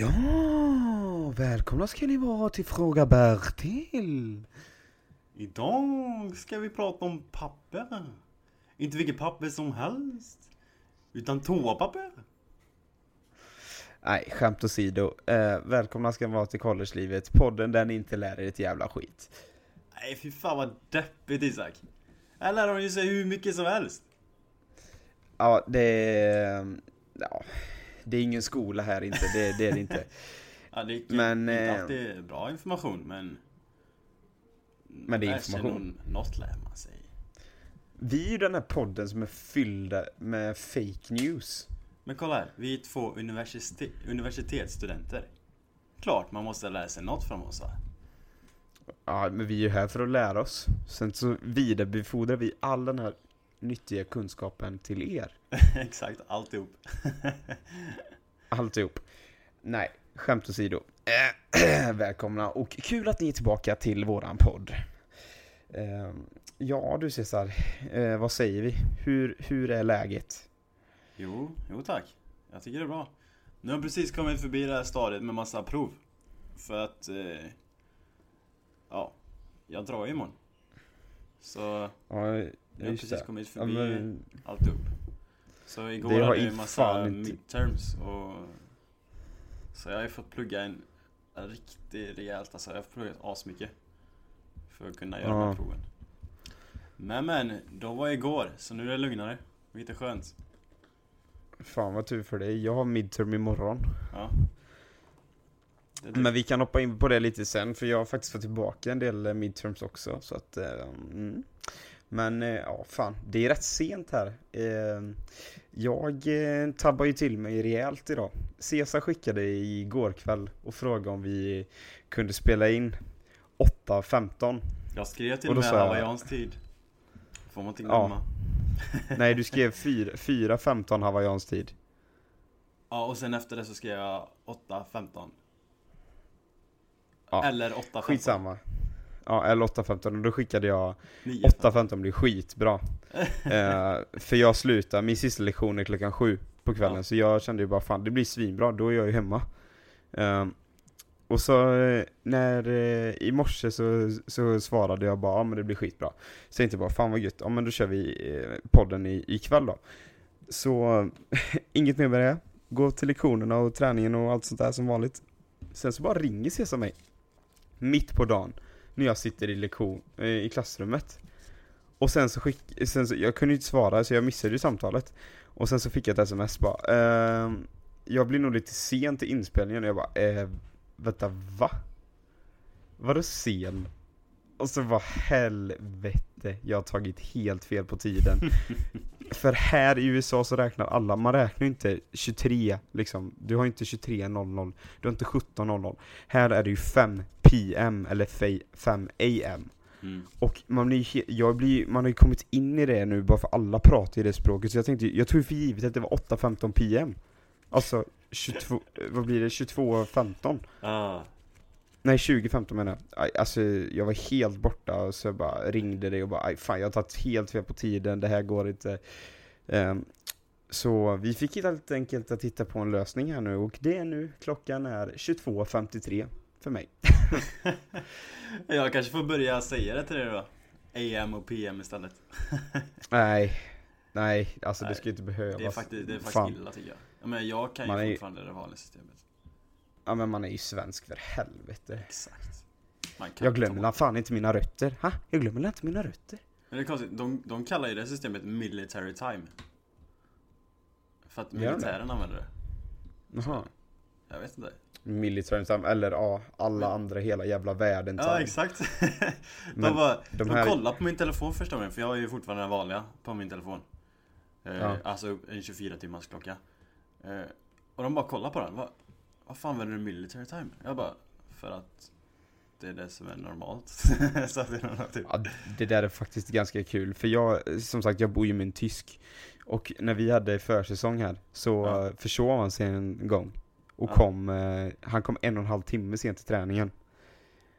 Ja, välkomna ska ni vara till Fråga Bertil. Idag ska vi prata om papper. Inte vilket papper som helst. Utan toapapper. Nej, skämt åsido. Eh, välkomna ska ni vara till collegelivet, podden där ni inte lär er ett jävla skit. Nej fy fan vad deppigt Isak. Här lär de ju sig hur mycket som helst. Ja, det. Ja, det är ingen skola här inte, det, det är det inte. Ja, det är inte, Men, inte eh, alltid bra information men... Men det är information. Något lär man sig. Vi är ju den här podden som är fyllda med fake news. Men kolla här, vi är två universitet, universitetsstudenter. Klart man måste lära sig något från oss va? Ja, men vi är ju här för att lära oss. Sen så vidarebefordrar vi all den här nyttiga kunskapen till er. Exakt, alltihop. Alltihop. Nej, skämt åsido. Eh, välkomna och kul att ni är tillbaka till våran podd. Eh, ja du Cesar, eh, vad säger vi? Hur, hur är läget? Jo, jo tack. Jag tycker det är bra. Nu har jag precis kommit förbi det här stadiet med massa prov. För att... Ja, jag drar imorgon. Så Ja, jag har precis kommit Ja, förbi men, alltihop. Så igår Det hade jag en massa inte- midterms och... Så jag har ju fått plugga en riktigt rejält alltså. Jag har pluggat asmycket. För att kunna göra de Ja. här proven. Men men, de var igår, så nu är det lugnare. Vilket är skönt. fan vad tur för dig, jag har midterm imorgon. Ja. Men vi kan hoppa in på det lite sen, för jag har faktiskt fått tillbaka en del eh, midterms också. Så att, eh, mm. Men eh, ja, fan, det är rätt sent här. Jag tabbar ju till mig rejält idag. Cesar skickade igår kväll och frågade om vi kunde spela in 8.15. Jag skrev till Och med hawaiiansk tid. Får man inte Ja. glömma. Nej, du skrev 4 4.15 hawaiiansk tid. Ja, och sen efter det så skrev jag 8.15. Ja, Eller 8.15. Skitsamma. Ja, eller 8.15 och då skickade jag 9. 8.15 blir skitbra. eh, för jag slutar, min sista lektion är klockan sju på kvällen, Ja. så jag kände ju bara fan det blir svinbra, då är jag ju hemma. Eh, och så eh, när, eh, i morse så, så svarade jag bara ja men det blir skitbra. Så jag bara fan vad gött, ja men då kör vi eh, podden i, ikväll då. Så inget mer med det, gå till lektionerna och träningen och allt sånt där som vanligt. Sen så bara ringer Cesar mig. Mitt på dagen. När jag sitter i lektion, eh, i klassrummet. Och sen så skick, sen så, jag kunde ju inte svara så jag missade ju samtalet. Och sen så fick jag ett sms bara, ehm, jag blir nog lite sen till inspelningen och jag bara, eh, vänta va? Vadå sen? Och så var helvete, jag har tagit helt fel på tiden. För här i USA så räknar alla, man räknar inte 23 liksom, du har inte 23.00, du har inte 17.00. Här är det ju 5 PM eller fe- 5 AM. Mm. Och man, blir, jag blir, man har ju kommit in i det nu bara för alla pratar i det språket så jag tänkte, jag tog för givet att det var 8.15 PM Alltså 22, vad blir det, 22.15? Ah. Nej 20.15 menar jag Alltså jag var helt borta så jag bara ringde dig och bara fan jag har tagit helt fel på tiden, det här går inte Ehm, Så vi fick helt enkelt att titta på en lösning här nu och det är nu, klockan är 22.53 för mig Jag kanske får börja säga det till dig då. AM och PM istället. Nej, nej alltså det Nej, ska inte behövas Det är faktiskt, det är faktiskt Fan. illa tycker jag. Ja, men jag kan ju Man är- fortfarande det vanliga systemet. Ja men man är ju svensk för helvete Exakt. Jag glömmer la fan inte mina rötter, ha? Jag glömmer inte mina rötter Men det är konstigt, de, de kallar ju det systemet military time. För att det? militären använder det. Jaha Jag vet inte. Military time, eller ja, alla andra hela jävla världen Ja exakt. de bara, de de, här- kollar på min telefon första gången, för jag har ju fortfarande den vanliga på min telefon. Eh, Ja. Alltså en 24 timmars klocka. Eh, och de bara kollar på den. Vad, vad fan använder du military time? Jag bara, för att det är det som är normalt. så det är typ. Ja, det där är faktiskt ganska kul, för jag, som sagt, jag bor ju med en tysk Och när vi hade försäsong här, så ja. försov han sig en gång Och Ja. kom, eh, han kom en och en halv timme sent till träningen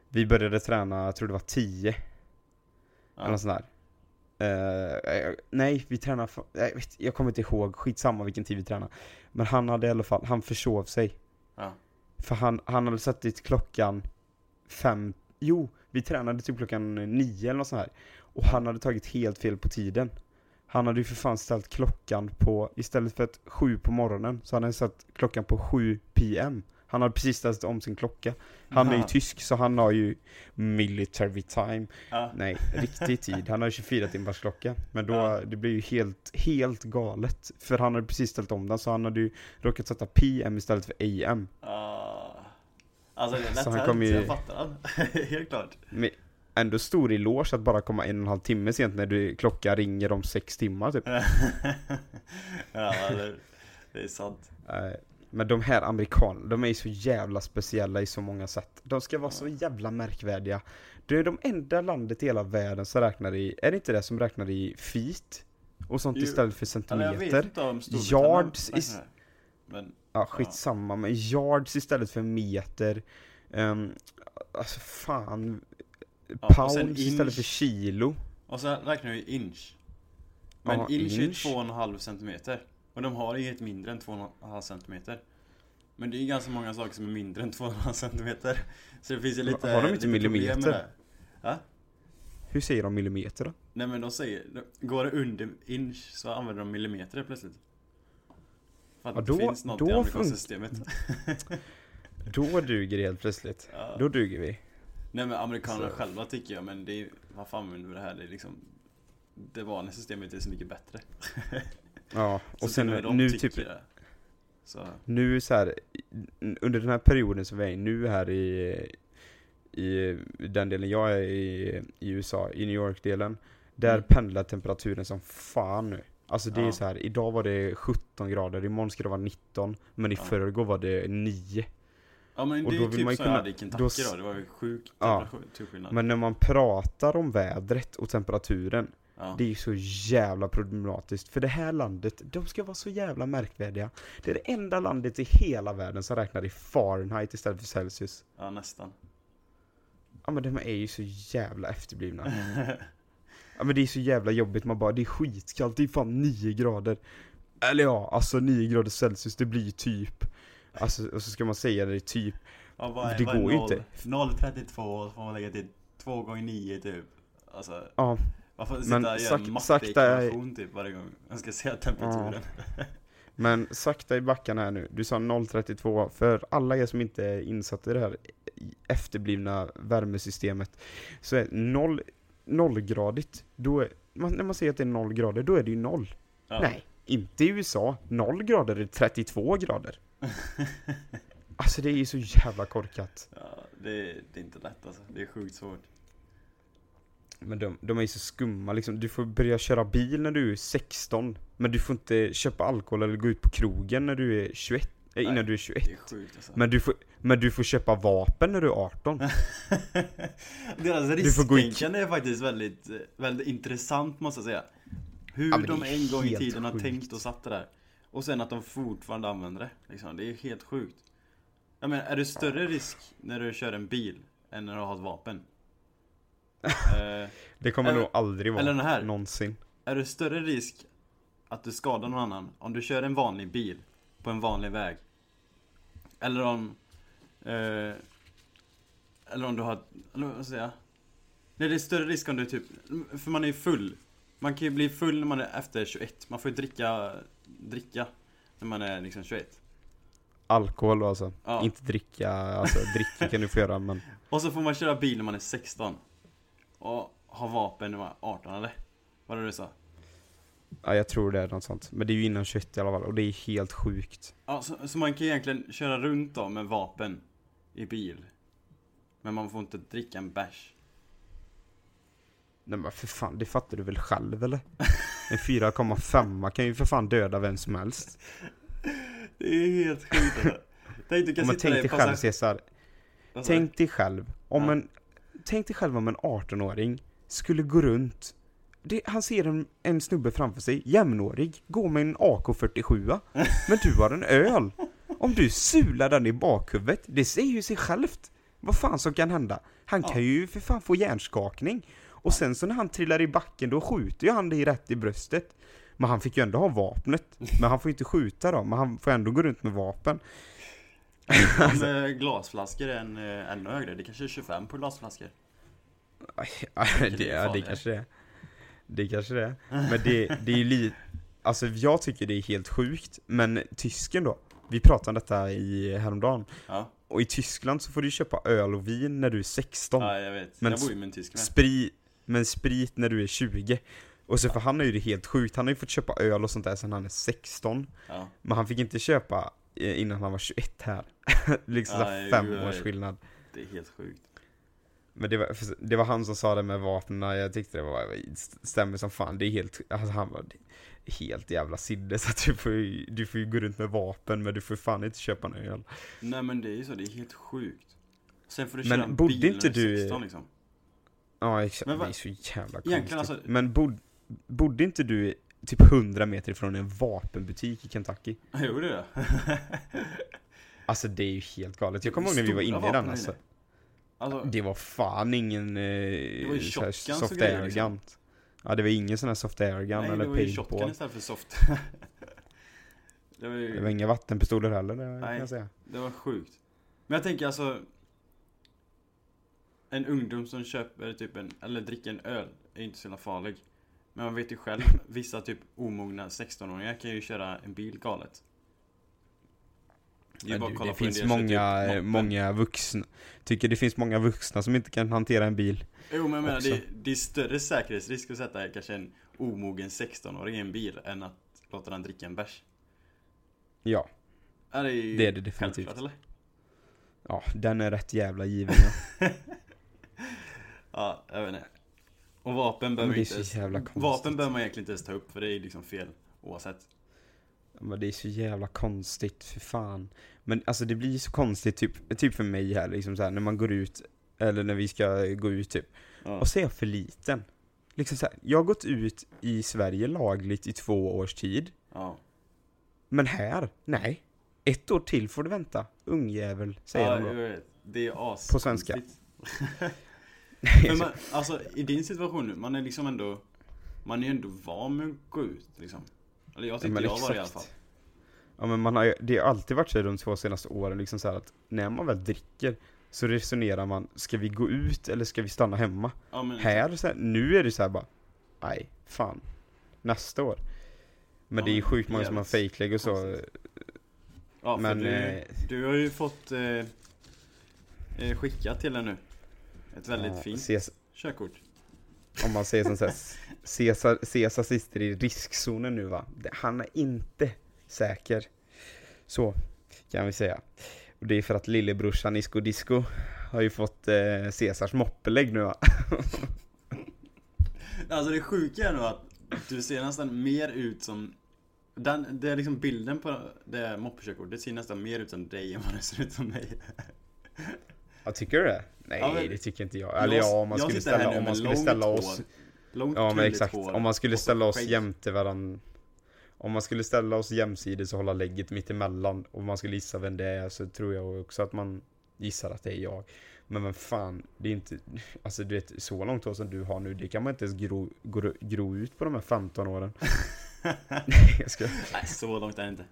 Vi började träna, jag tror det var 10 Eller Ja. något sånt där Eh, nej, vi tränade, jag, vet, jag kommer inte ihåg, skitsamma vilken tid vi tränade Men han hade i alla fall, han försov sig Ja. För han, han hade satt dit klockan fem, jo, vi tränade typ klockan nio eller något sånt här. Och han hade tagit helt fel på tiden. Han hade ju för fan ställt klockan på, istället för att sju på morgonen, så hade han satt klockan på 7 PM. Han hade precis ställt om sin klocka. Han är ju Aha. tysk, så han har ju military time. Ja. Nej, riktig tid. Han har ju 24 timmars klocka. Men då, Ja. det blir ju helt, helt galet. För han hade precis ställt om den, så han hade ju råkat sätta PM istället för AM. Ah. Alltså det är lätt Så han kommer ju- jag fattar han. Helt klart. Men ändå stor eloge att bara komma en och en halv timme sent när du, klockan ringer om sex timmar typ. ja, det, det är sant. Men de här amerikanerna, de är ju så jävla speciella i så många sätt. De ska vara så jävla märkvärdiga. Det är de enda landet i hela världen som räknar i, är det inte det som räknar i feet? Och sånt Jo. istället för Eller jag vet centimeter? inte om Yards räknar is- det. Men Ja, skitsamma, men yards istället för meter. Um, alltså fan. Sen Pounds istället för kilo. Och så räknar vi inch. Men Ja, inch, inch. är 2,5 centimeter. Och de har inget mindre än 2,5 centimeter. Men det är ganska många saker som är mindre än 2,5 centimeter. Så det finns ju lite Har de inte millimeter? det. Ja? Hur säger de millimeter då? Nej men de säger, går det under inch så använder de millimeter plötsligt. För att Ja, det då- finns något då i amerikanska systemet. Då duger det helt plötsligt. Ja. Då duger vi. Nej men amerikanerna Så- själva tycker jag, men det är, varför använder vi det här? Det är liksom Det vanliga systemet är så mycket bättre. Ja, Så och sen nu typ, det. Så, nu så här, under den här perioden som vi är i nu här i, i den delen jag är i, i USA, i New York-delen, där Mm. pendlar temperaturen som fan nu. Alltså det är Ja. så här, idag var det 17 grader, imorgon ska det vara 19, men i Ja. förrgår var det 9. Ja men Och det är typ man ju så kunna- jag Kentucky då då, det var ju sjuk Ja. temperaturskillnad. Men när man pratar om vädret och temperaturen, ja. det är ju så jävla problematiskt. För det här landet, de ska vara så jävla märkvärdiga. Det är det enda landet i hela världen som räknar i Fahrenheit istället för Celsius. ja, nästan. Ja men de är ju så jävla efterblivna. Ja men det är så jävla jobbigt, man bara det är skitkallt, det är fan 9 grader. Eller ja, alltså 9 grader Celsius, det blir typ Alltså, och så ska man säga det typ Ja, vad är, Det vad går ju inte. 0,32 så får man lägga till 2 gånger 9 typ. Alltså, Ja, varför sitta Men och göra en matteekvation typ varje gång man ska säga temperaturen? men sakta i backen här nu. Du sa 0,32, för alla er som inte är insatta i det här efterblivna värmesystemet Så är 0, 0-gradigt, då är, man, när man säger att det är 0 grader, då är det ju 0 Ja. Nej, inte i USA. 0 grader är 32 grader. Alltså det är ju så jävla korkat. Ja, det, det är inte lätt alltså. Det är sjukt svårt. Men de, de är ju så skumma liksom. Du får börja köra bil när du är 16. Men du får inte köpa alkohol eller gå ut på krogen när du är 21. Eh, innan Nej, du är 21. Det är sjukt alltså. Men du, får, men du får köpa vapen när du är 18. Deras gå i- är faktiskt väldigt, eh, väldigt intressant måste jag säga. Hur Ja, de en gång i tiden har sjukt. tänkt och satt det där. Och sen att de fortfarande använder det. Liksom. Det är helt sjukt. Jag menar, är det större risk när du kör en bil än när du har ett vapen? eh, Det kommer Eller- nog aldrig vara. eller den här. Någonsin. är det större risk att du skadar någon annan om du kör en vanlig bil på en vanlig väg? Eller om... Eh, eller om du har... Eller vad ska jag säga? Nej, det är större risk om du typ... För man är ju full. Man kan ju bli full när man är efter 21. Man får ju dricka... Dricka. När man är liksom 21. Alkohol då alltså. Ja. Inte dricka, alltså dricka kan du få göra men Och så får man köra bil när man är 16. Och ha vapen när man är 18 eller? Vad var det du sa? ja, jag tror det är något sånt. Men det är ju innan 21 i alla fall och det är helt sjukt. Ja, så, så man kan egentligen köra runt då med vapen i bil. Men man får inte dricka en bärs. Nej men för fan, det fattar du väl själv eller? En 4,5 kan ju för fan döda vem som helst. Det är helt sjukt alltså. Tänk du kan sitta tänk dig själv Cesar, tänk dig själv om Ja. en Tänk dig själv om en 18-åring skulle gå runt det, Han ser en, en snubbe framför sig, jämnårig, gå med en AK47 Men du har en öl Om du sular den i bakhuvudet, det säger ju sig självt Vad fan som kan hända? Han kan Ja. ju för fan få hjärnskakning Och sen så när han trillar i backen, då skjuter ju han dig rätt i bröstet Men han fick ju ändå ha vapnet Men han får ju inte skjuta då, men han får ändå gå runt med vapen Om eh, glasflaskor är en, eh, ännu högre, det kanske är 25 på glasflaskor. Ja, det det, ja, det farligt. kanske det är. Det kanske det är. Men det, det är ju lite, alltså jag tycker det är helt sjukt, men tysken då? Vi pratade om detta i häromdagen, Ja, och i Tyskland så får du köpa öl och vin när du är 16. ja jag vet. Men jag bor ju med en tysk. Sprit, men sprit när du är 20. Och så för han är ju det helt sjukt, han har ju fått köpa öl och sånt där sedan han är 16. Ja. Men han fick inte köpa eh, innan han var 21 här. liksom jo, fem års skillnad. Det är helt sjukt. Men det var, det var han som sa det med vapnen, jag tyckte det var, stämmer som fan, det är helt, alltså han var helt jävla sinne så att du får ju, du får ju gå runt med vapen men du får fan inte köpa en öl. Nej men det är ju så, det är helt sjukt. Sen får du Men köra en bodde bil inte när du är du- 16 liksom. Ja exakt, Men det vad- är så jävla konstigt. Alltså- Men bod, bodde inte du typ 100 meter ifrån en vapenbutik i Kentucky? Det är det. Alltså det är ju helt galet. Jag kommer ihåg när vi var inne i den alltså. Alltså, Det var fan ingen eh, var ju soft air liksom. Ja det var ingen sån här soft air gun nej eller det var ju shotgun paintball. istället för soft. det var ju... Det var inga vattenpistoler heller det kan Nej. jag säga. Det var sjukt. Men jag tänker alltså En ungdom som köper typ en, eller dricker en öl är inte så jävla farlig. Men man vet ju själv, vissa typ omogna 16-åringar kan ju köra en bil galet. bara du, det finns många, typ moppen. många vuxna, tycker det finns många vuxna som inte kan hantera en bil. Jo men jag menar, det, det är större säkerhetsrisk att sätta kanske en omogen 16-åring i en bil än att låta den dricka en bärs. Ja, det är ju det är det definitivt. eller? Ja, den är rätt jävla given ja. Ja, jag vet inte. Och vapen behöver inte ens. Vapen behöver man egentligen inte ens ta upp för det är liksom fel oavsett. Men det är så jävla konstigt, för fan. Men alltså det blir så konstigt, typ, typ för mig här, liksom så här, när man går ut, eller när vi ska gå ut typ. Ja. Och så är jag för liten. Liksom så här, jag har gått ut i Sverige lagligt i två års tid. Ja. Men här, nej. Ett år till får du vänta. Ungjävel, säger ja, de då. Det är as På svenska. Men man, alltså i din situation nu, man är liksom ändå Man är ändå van med att gå ut liksom. Eller jag tyckte men jag var det i alla exakt. fall. Ja men man har det har alltid varit så de två senaste åren liksom så här att när man väl dricker så resonerar man, ska vi gå ut eller ska vi stanna hemma? Ja, men, Här, så här, nu är det så här bara, nej, fan, nästa år. Men Ja, det är ju sjukt många som har fejklägg och så. Ja, men, du, eh, du har ju fått eh, eh, skickat till en nu. Ett väldigt ja, fint Ses, körkort. om man säger som så här, Cesar, Cesar sitter i riskzonen nu va. Han är inte säker. Så, kan vi säga. Och det är för att lillebrorsan Isko Disco har ju fått eh, Cesars moppelägg nu va. Alltså det sjuka är nog att du ser nästan mer ut som den, det är liksom bilden på det moppekörkortet ser nästan mer ut som dig än vad det ser ut som mig. Ja, tycker du det? Nej, Ja, men- det tycker inte jag. Eller ja, om man skulle ställa, om man skulle ställa oss Långt Ja men exakt, hår. Om man skulle ställa oss jämte varann Om man skulle ställa oss jämsides och hålla lägget mitt emellan och man skulle gissa vem det är så tror jag också att man gissar att det är jag. Men vem fan, det är inte Alltså du vet, så långt hår som du har nu, det kan man inte ens gro, gro, gro ut på de här 15 åren. Nej jag ska Nej, så långt är det inte.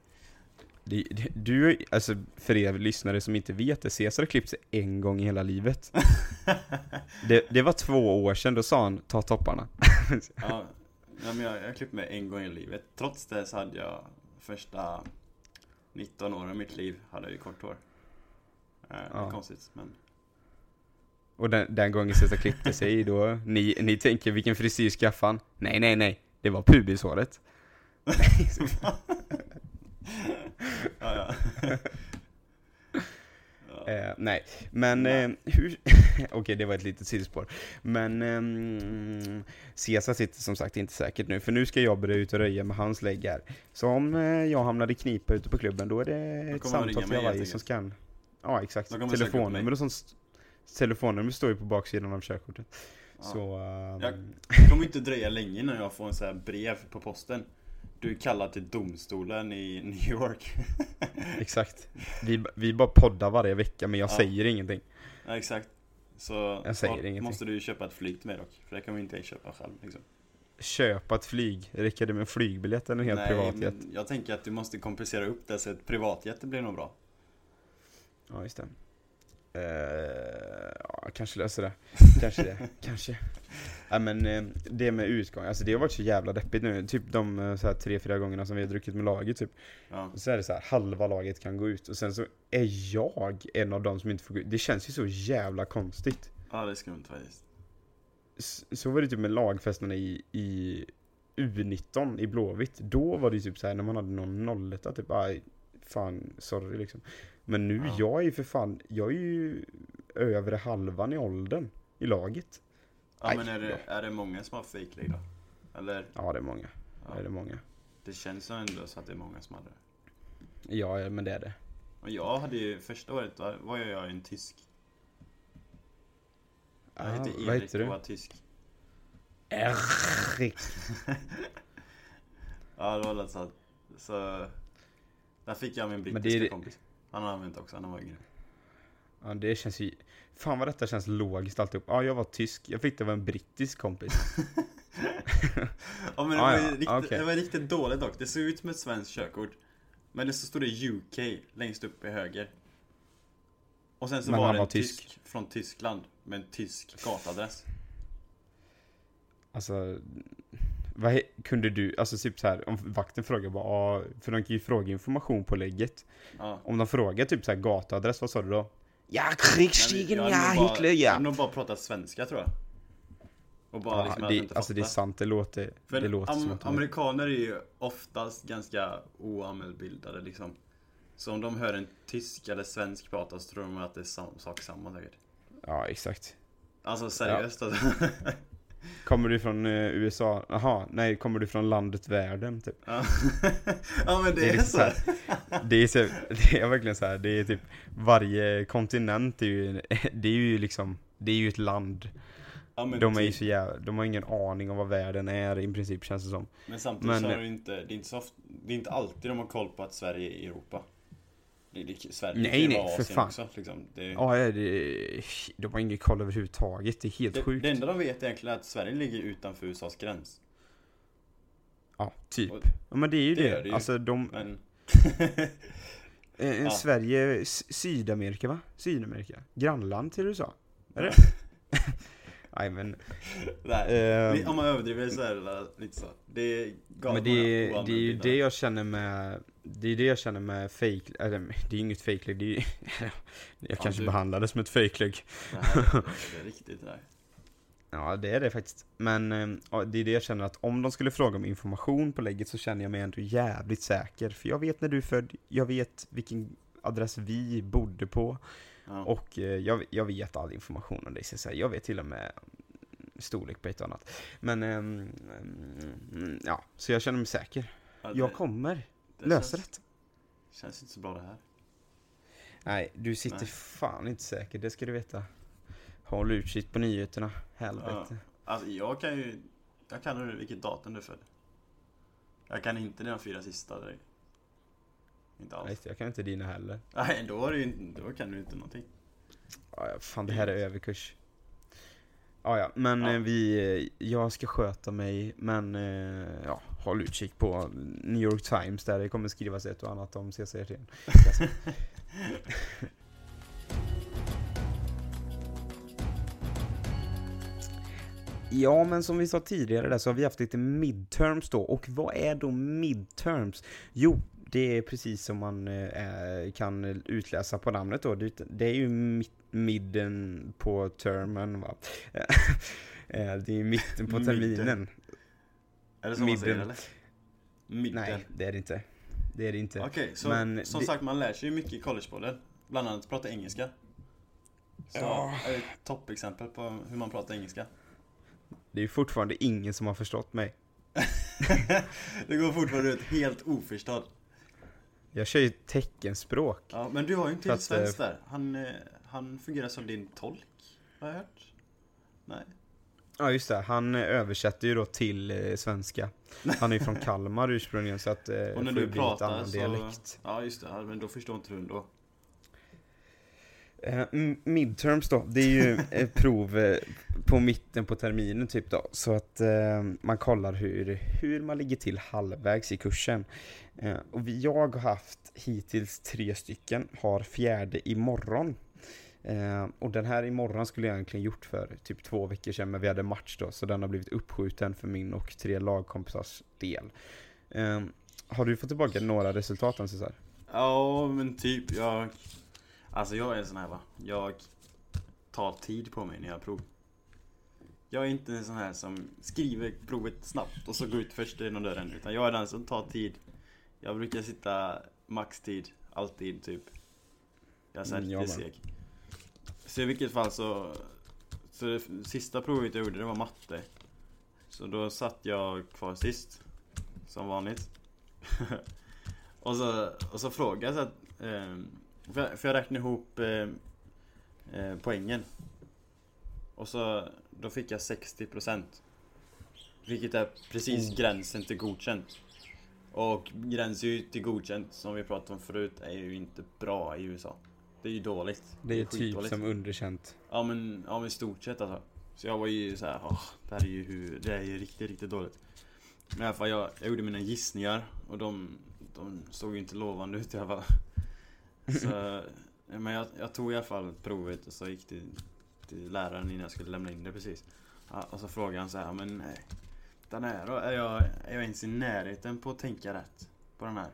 Du, alltså för er lyssnare som inte vet det, Cesar har klippt sig en gång i hela livet det, det var två år sedan, då sa han ta topparna Ja, ja men jag, jag klippte mig en gång i livet. Trots det så hade jag första 19 åren av mitt liv hade jag ju kort hår. Eh, Det Ja. är konstigt men Och den, den gången Cesar klippte sig då, ni, ni tänker vilken frisyr skaffade han? Nej, nej, nej. Det var pubishåret. ja, ja. Eh, nej, men eh, hur... Okej, det var ett litet sidospår. Men ehm, Cesar sitter som sagt inte säkert nu, för nu ska jag börja ut och röja med hans lägg här. Så om eh, jag hamnar i knipa ute på klubben, då är det ett samtal till Hawaii som ska... Ja, exakt. Telefonnummer och sånt. Telefonnummer står ju på baksidan av körkortet. Ja. Så... ehm, Jag- kommer inte dröja länge innan jag får en sån här brev på posten. Du är kallad till domstolen i New York. Exakt. Vi, vi bara poddar varje vecka, men jag Ja. säger ingenting. ja, exakt. Så Jag säger ingenting. måste du köpa ett flyg till mig dock. För det kan vi inte köpa själv liksom. Köpa ett flyg, räcker det med en flygbiljett eller en helt Nej, privatjet? jag tänker att du måste kompensera upp det så att privatjet blir nog bra. Ja, just det. Eh, ja, kanske löser det. Kanske det. kanske. Ja, men eh, det med utgång, alltså det har varit så jävla deppigt nu. Typ de eh, så här, tre, fyra gångerna som vi har druckit med laget typ. Ja. Så är det så här, halva laget kan gå ut och sen så är jag en av dem som inte får gå ut. Det känns ju så jävla konstigt. ja, det är skumt faktiskt. S- Så var det typ med lagfesterna i, i U19 i Blåvitt. Då var det ju typ så här när man hade någon nolletta typ, aj, fan, sorry liksom. Men nu, Ja. jag är ju för fan, jag är ju övre halvan i åldern i laget. Ja Aj, men är det, är det många som har leg då? Eller? Ja, det är många. Ja. Ja. Det är många. Det känns ju ändå så att det är många som hade det. Ja, ja, men det är det. Och jag hade ju, första året då var jag en tysk. Jag Ah, hette vad Erik heter och du? var tysk. Erik. Ja, det var lite så så Där fick jag min brittiska det kompis. Han har använt också, han var yngre. Ja, det känns ju... Fan vad detta känns logiskt alltihop. Ja, jag var tysk. Jag fick det av en brittisk kompis. Ja men det, Ah, var, ja. ju riktigt, Okej. det var riktigt dåligt dock. Det såg ut som ett svenskt körkort. Men det så stod det UK längst upp i höger. Och sen så Men var det var en tysk. tysk från Tyskland med en tysk gatadress. Alltså, vad kunde du, alltså typ så här, om vakten frågar bara, "Ah", för de kan ju fråga information på lägget. Ja. Om de frågar typ så här gatuadress, vad sa du då? Ja, krigsstigen, jag ja, hade Hitler, Jag hade ja. nog bara pratat svenska tror jag. Och bara ja liksom det, inte alltså det är sant, det låter, För det låter am- som att de amerikaner är ju oftast ganska oanmälbildade liksom. Så om de hör en tysk eller svensk prata så tror de att det är sam- sak samma säkert. Ja, exakt. Alltså seriöst alltså. Kommer du från eh, USA? Jaha, nej, kommer du från landet världen typ? Ja. men det, Det är är, lite så. här. Det är, så, det är verkligen så här, det är typ varje kontinent är ju, det är ju liksom, det är ju ett land. Ja, men, De är ju typ. så jävla, de har ingen aning om vad världen är i princip känns det som. men samtidigt men- så är det inte, det är inte så ofta, det är inte alltid de har koll på att Sverige är i Europa. Sverige Nej, nej, för fan. Också, liksom. det, Ja, det, de har ingen koll överhuvudtaget, det är helt det, sjukt. det enda de vet egentligen är att Sverige ligger utanför USAs gräns. Ja, typ. Och- Ja men det är ju Det det. ju. Alltså de, Men eh, Ja. Sverige, Sydamerika va? Sydamerika? Grannland till USA? Är det? Nej men, nej, ehm, om man överdriver så är det lite så. Det är men det, är- det är ju det jag känner med, det är det jag känner med fake, eller det är ju inget fake det är ju, jag kanske du- behandlar det som ett fake här, det är riktigt där. Ja det är det faktiskt. Men eh, ja, det är det jag känner att om de skulle fråga om information på lägget så känner jag mig ändå jävligt säker. För jag vet när du är född, jag vet vilken adress vi bodde på. Ja. Och eh, jag, jag vet all information om dig, så säga. jag vet till och med storlek på ett och annat. Men, ehm, mm, ja, så jag känner mig säker. Ja, det- Jag kommer det lösa känns, det. Känns inte så bra det här. Nej, du sitter Nej. fan inte säker, det ska du veta. Håll utkik på nyheterna, helvete. Alltså jag kan ju, jag kan ju vilket datum du är född. Jag kan inte dina fyra sista direkt. Inte alls. Nej, jag kan inte dina heller. Nej, då, det ju, inte- då kan du inte någonting. Ja, fan det här är överkurs. Ja, ja, men Ja. eh, vi, eh, jag ska sköta mig, men eh, ja, håll utkik på New York Times där det kommer skrivas ett och annat om CCRT. Ja, men som vi sa tidigare där så har vi haft lite midterms då, och vad är då midterms? Jo, det är precis som man eh, kan utläsa på namnet då, det, det är ju mitt, midden på termen va? Eh, det är mitten på Midden. terminen. Är det så man säger Midden. eller? Midden. Nej, det är det inte. Det är det inte. Okej, så Men som det- sagt man lär sig ju mycket i collegeborden. Bland annat prata engelska. Så Ja. är det ett toppexempel på hur man pratar engelska. Det är ju fortfarande ingen som har förstått mig. det går fortfarande ut helt oförstådd. Jag kör ju teckenspråk. Ja, men du har ju en till svensk där. Han, eh, han fungerar som din tolk, har jag hört. Nej. Ja just det, han eh, översätter ju då till eh, svenska. Han är ju från Kalmar ursprungligen så att Och när du pratar så... dialekt. Ja, just det. Men då förstår inte du ändå. Eh, midterms då, det är ju eh, prov eh, på mitten på terminen typ då. Så att eh, man kollar hur, hur man ligger till halvvägs i kursen. Eh, och vi, jag har haft hittills tre stycken, har fjärde imorgon. Eh, och den här imorgon skulle jag egentligen gjort för typ två veckor sedan, men vi hade match då, så den har blivit uppskjuten för min och tre lagkompisars del. Eh, har du fått tillbaka några resultat än Cesar? Ja, men typ jag... Alltså jag är en sån här va. Jag tar tid på mig när jag prov. Jag är inte en sån här som skriver provet snabbt och så går ut först genom dörren. Utan jag är den som tar tid. Jag brukar sitta maxtid, alltid typ. Jag är så här Mm, riktigt seg. Så i vilket fall så... Så det sista provet jag gjorde det var matte. Så då satt jag kvar sist. Som vanligt. och, så, och så frågade jag så att... Eh, för, jag, för jag räknade ihop eh, eh, poängen. Och så... Då fick jag 60%. Vilket är precis Oh. gränsen till godkänt. Och gränsen till godkänt, som vi pratade om förut, är ju inte bra i USA. Det är ju dåligt. Det är typ skitdåligt. som underkänt. Ja men, ja men i stort sett alltså. Så jag var ju så här, åh, det här är ju hur, det är ju riktigt, riktigt dåligt. Men i alla fall, jag, jag gjorde mina gissningar och de, de såg ju inte lovande ut i alla fall. Så, men jag, jag tog i alla fall provet och så gick till, till läraren innan jag skulle lämna in det precis. Ja, och så frågade han så här, men nej, den här då, är jag, är jag ens i närheten på att tänka rätt på den här?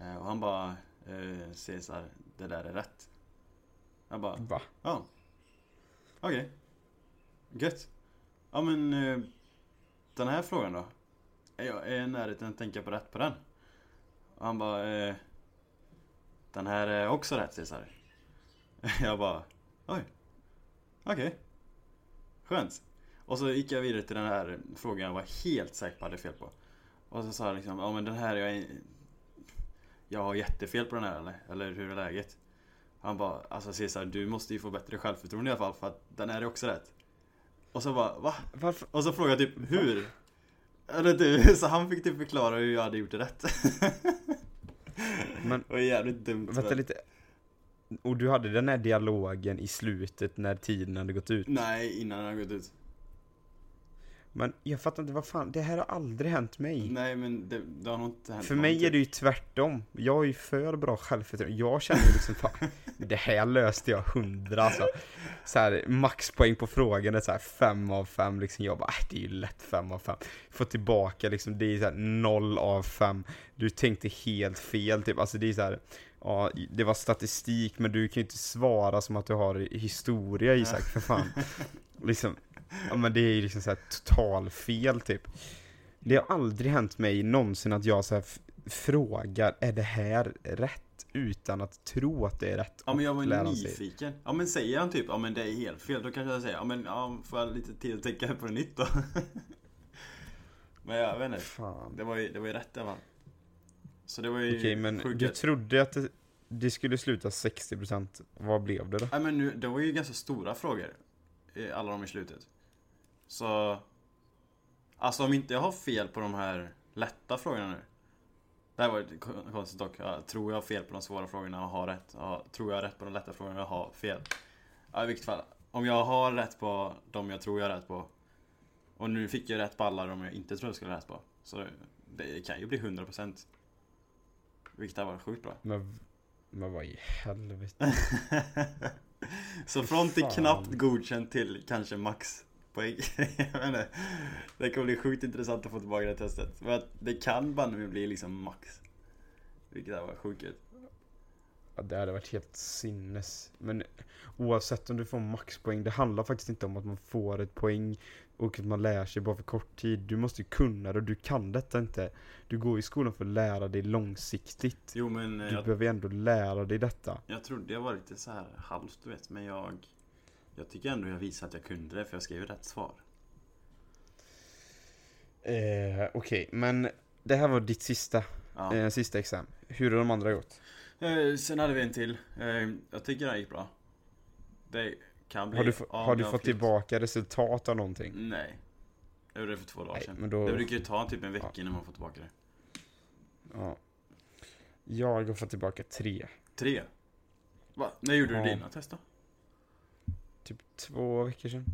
Eh, och han bara, eh, Cesar, det där är rätt. Jag bara, Va? Ja. Okej. Gött. Ja men eh, den här frågan då? Är jag, är jag i närheten att tänka på rätt på den? Och han bara eh, Den här är också rätt Cesar. Jag bara Oj. Okej. Skönt. Och så gick jag vidare till den här frågan jag var helt säker på att jag hade fel på. Och så sa jag liksom, ja men den här, jag, är, jag har jättefel på den här eller? Eller hur är läget? Han bara, alltså Cesar du måste ju få bättre självförtroende i alla fall för att den här är också rätt. Och så bara, va? Varför? Och så frågade jag typ, hur? Eller du, så han fick typ förklara hur jag hade gjort det rätt. Men Det var jävligt dumt. vänta lite. Och du hade den här dialogen i slutet när tiden hade gått ut. Nej, innan han gått ut. Men jag fattar inte, vad fan, det här har aldrig hänt mig. Nej men det, det har nog inte hänt För mig är någonting. det ju tvärtom. Jag är ju för bra självförtroende. Jag känner ju liksom fan, det här löste jag hundra alltså. Så här, maxpoäng på frågan är så här fem av fem liksom. Jag bara, äh, det är ju lätt fem av fem. Få tillbaka liksom, det är så här noll av fem. Du tänkte helt fel typ. Alltså det är så här, ja, det var statistik men du kan ju inte svara som att du har historia Isak för fan. Liksom, ja men det är ju liksom så här total fel typ. Det har aldrig hänt mig någonsin att jag så här f- frågar, är det här rätt? Utan att tro att det är rätt. Ja men jag var sig. nyfiken. Ja men säger han typ, ja men det är helt fel. Då kanske jag säger, ja men ja, får jag lite tid att tänka på det nytt då? men jag vet inte. Fan. Det var ju, det var ju rätt i alla fall. Så det var ju Okej men sjukt du trodde att det, det skulle sluta 60%. Vad blev det då? Nej men nu, det var ju ganska stora frågor. Alla de i slutet. Så... Alltså om inte jag har fel på de här lätta frågorna nu. Det här var konstigt dock. Ja, tror jag har fel på de svåra frågorna och har rätt? Ja, tror jag har rätt på de lätta frågorna och har fel? Ja, i vilket fall. Om jag har rätt på de jag tror jag har rätt på. Och nu fick jag rätt på alla de jag inte tror jag skulle ha rätt på. Så det kan ju bli 100%. Vilket hade varit sjukt bra. Men, men vad i helvete? Så från till knappt godkänt till kanske max poäng. Jag inte. Det kommer bli sjukt intressant att få tillbaka det testet. För att det kan bara nu bli liksom max. Vilket hade varit sjukt. Ja, det hade varit helt sinnes. Men oavsett om du får maxpoäng, det handlar faktiskt inte om att man får ett poäng och att man lär sig bara för kort tid. Du måste ju kunna det och du kan detta inte. Du går i skolan för att lära dig långsiktigt. Jo men eh, Du jag, behöver ändå lära dig detta. jag trodde jag var lite så här halvt du vet. Men jag... Jag tycker ändå jag visade att jag kunde det för jag skrev rätt svar. Eh, Okej, men det här var ditt sista, Ja. eh, sista exam. Hur har de andra gått? Eh, sen hade vi en till. Eh, jag tycker det här gick bra. Det kan bli... Har du, har du fått flytt. tillbaka resultat av någonting? Nej. Jag gjorde det för två dagar Nej, sedan. men då... Det brukar ju ta typ en vecka Ja. innan man får tillbaka det. Ja. Jag har fått tillbaka tre. Tre. Va? När gjorde Ja. du dina test då? Typ två veckor sedan.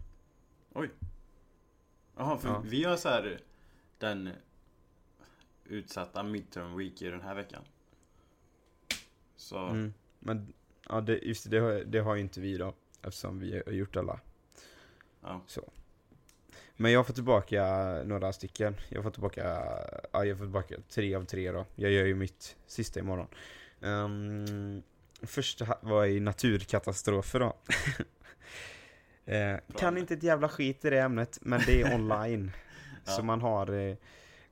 Jaha, för Ja. vi har så här den utsatta midterm week i den här veckan. Så, Mm. Men ja, det, just det, det har, det har ju inte vi då. Eftersom vi har gjort alla. ja. Men jag får tillbaka några stycken. Jag får tillbaka, ja jag får tillbaka tre av tre då. Jag gör ju mitt sista imorgon. Um, första var i naturkatastrofer då. eh, kan inte ett jävla skit i det ämnet, men det är online. Ja. Så man har eh,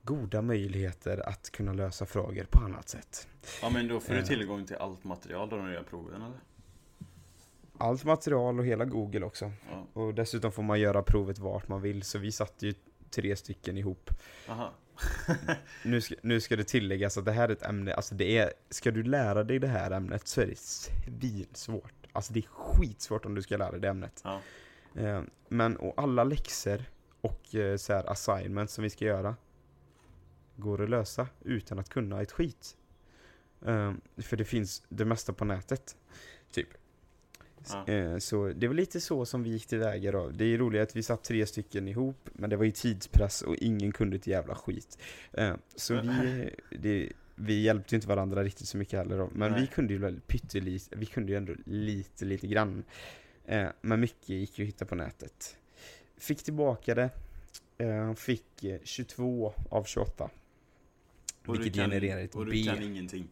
goda möjligheter att kunna lösa frågor på annat sätt. ja, men då får du Eh. tillgång till allt material då när du gör proven eller? Allt material och hela Google också. Ja. Och dessutom får man göra provet vart man vill, så vi satte ju tre stycken ihop. Aha. Nu ska, nu ska det tilläggas att det här är ett ämne, alltså det är, ska du lära dig det här ämnet så är det svinsvårt. Alltså det är skitsvårt om du ska lära dig det ämnet. Ja. Eh, men och alla läxor och eh, så här assignments som vi ska göra går att lösa utan att kunna ett skit. Eh, för det finns det mesta på nätet. Typ. Ja. Eh, så det var lite så som vi gick tillväga då. Det är roligt att vi satt tre stycken ihop, men det var ju tidspress och ingen kunde ett jävla skit. Eh, så vi, det, vi hjälpte inte varandra riktigt så mycket heller då. Men Nej. vi kunde ju väl pyttelite, vi kunde ju ändå lite, lite grann. Eh, men mycket gick ju att hitta på nätet. Fick tillbaka det. Eh, fick eh, 22 av 28. Och vilket kan- genererar ett Och du B. kan ingenting.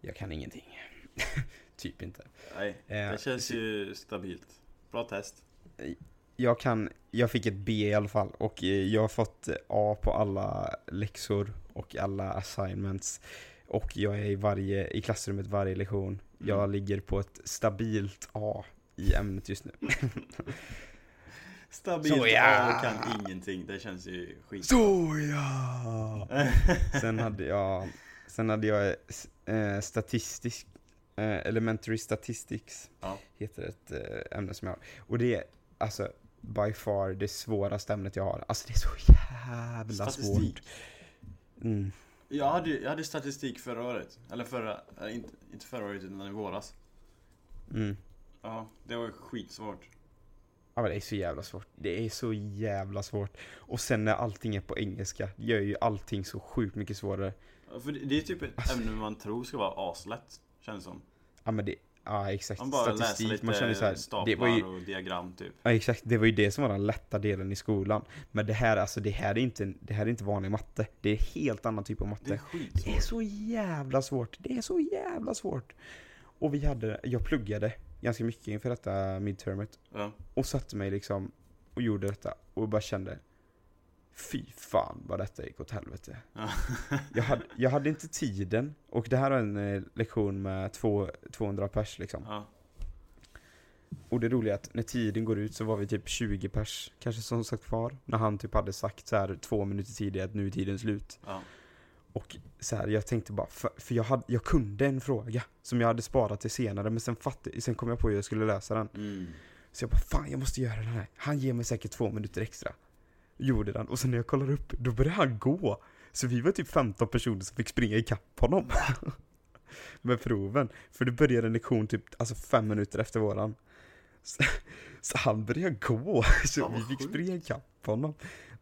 Jag kan ingenting. typ inte. Nej, Eh, det känns ju stabilt. Bra test. jag kan, jag fick ett B i alla fall och eh, jag har fått eh, A på alla läxor och alla assignments. Och jag är i, varje, i klassrummet varje lektion. Jag Mm. ligger på ett stabilt A i ämnet just nu. Stabilt Så, ja. A och kan ingenting. Det känns ju skit. Så ja! Sen hade jag, sen hade jag eh, statistisk, eh, elementary statistics, Ja. heter ett eh, ämne som jag har. Och det är alltså by far det svåraste ämnet jag har. Alltså det är så jävla Statistik. svårt. Mm. Jag hade, jag hade statistik förra året. Eller förra, äh, inte, inte förra året utan i våras. Mm. Ja, det var skitsvårt. Ja men det är så jävla svårt. Det är så jävla svårt. Och sen när allting är på engelska, det gör ju allting så sjukt mycket svårare. Ja, För det, det är typ ett Alltså- ämne man tror ska vara aslätt. Känns som. Ja men det, ja exakt. Man bara läser Statistik, lite man känner så här, staplar det var ju, och diagram typ. Ja exakt, det var ju det som var den lätta delen i skolan. Men det här, alltså det här är inte, det här är inte vanlig matte. Det är helt annan typ av Det är matte. Det är så jävla svårt. Det är så jävla svårt. Och vi hade, jag pluggade ganska mycket inför detta midtermet. Ja. Och satte mig liksom och gjorde detta och bara kände Fy fan vad detta gick åt helvete. Ja. Jag hade, jag hade inte tiden och det här var en eh, lektion med två, 200 pers liksom. ja. Och det roliga är att när tiden går ut så var vi typ 20 pers kanske som sagt kvar. När han typ hade sagt så här två minuter tidigare att nu är tiden slut. ja. Och så här, jag tänkte bara, för, för jag, hade, jag kunde en fråga som jag hade sparat till senare men sen, fatt, sen kom jag på hur jag skulle lösa den. Mm. Så jag bara, fan jag måste göra den här. Han ger mig säkert två minuter extra. Gjorde den och sen när jag kollar upp, då började han gå. Så vi var typ 15 personer som fick springa ikapp honom. Med proven. För det började en lektion typ, alltså fem minuter efter våran. Så, så han började gå, så vi fick springa ikapp honom.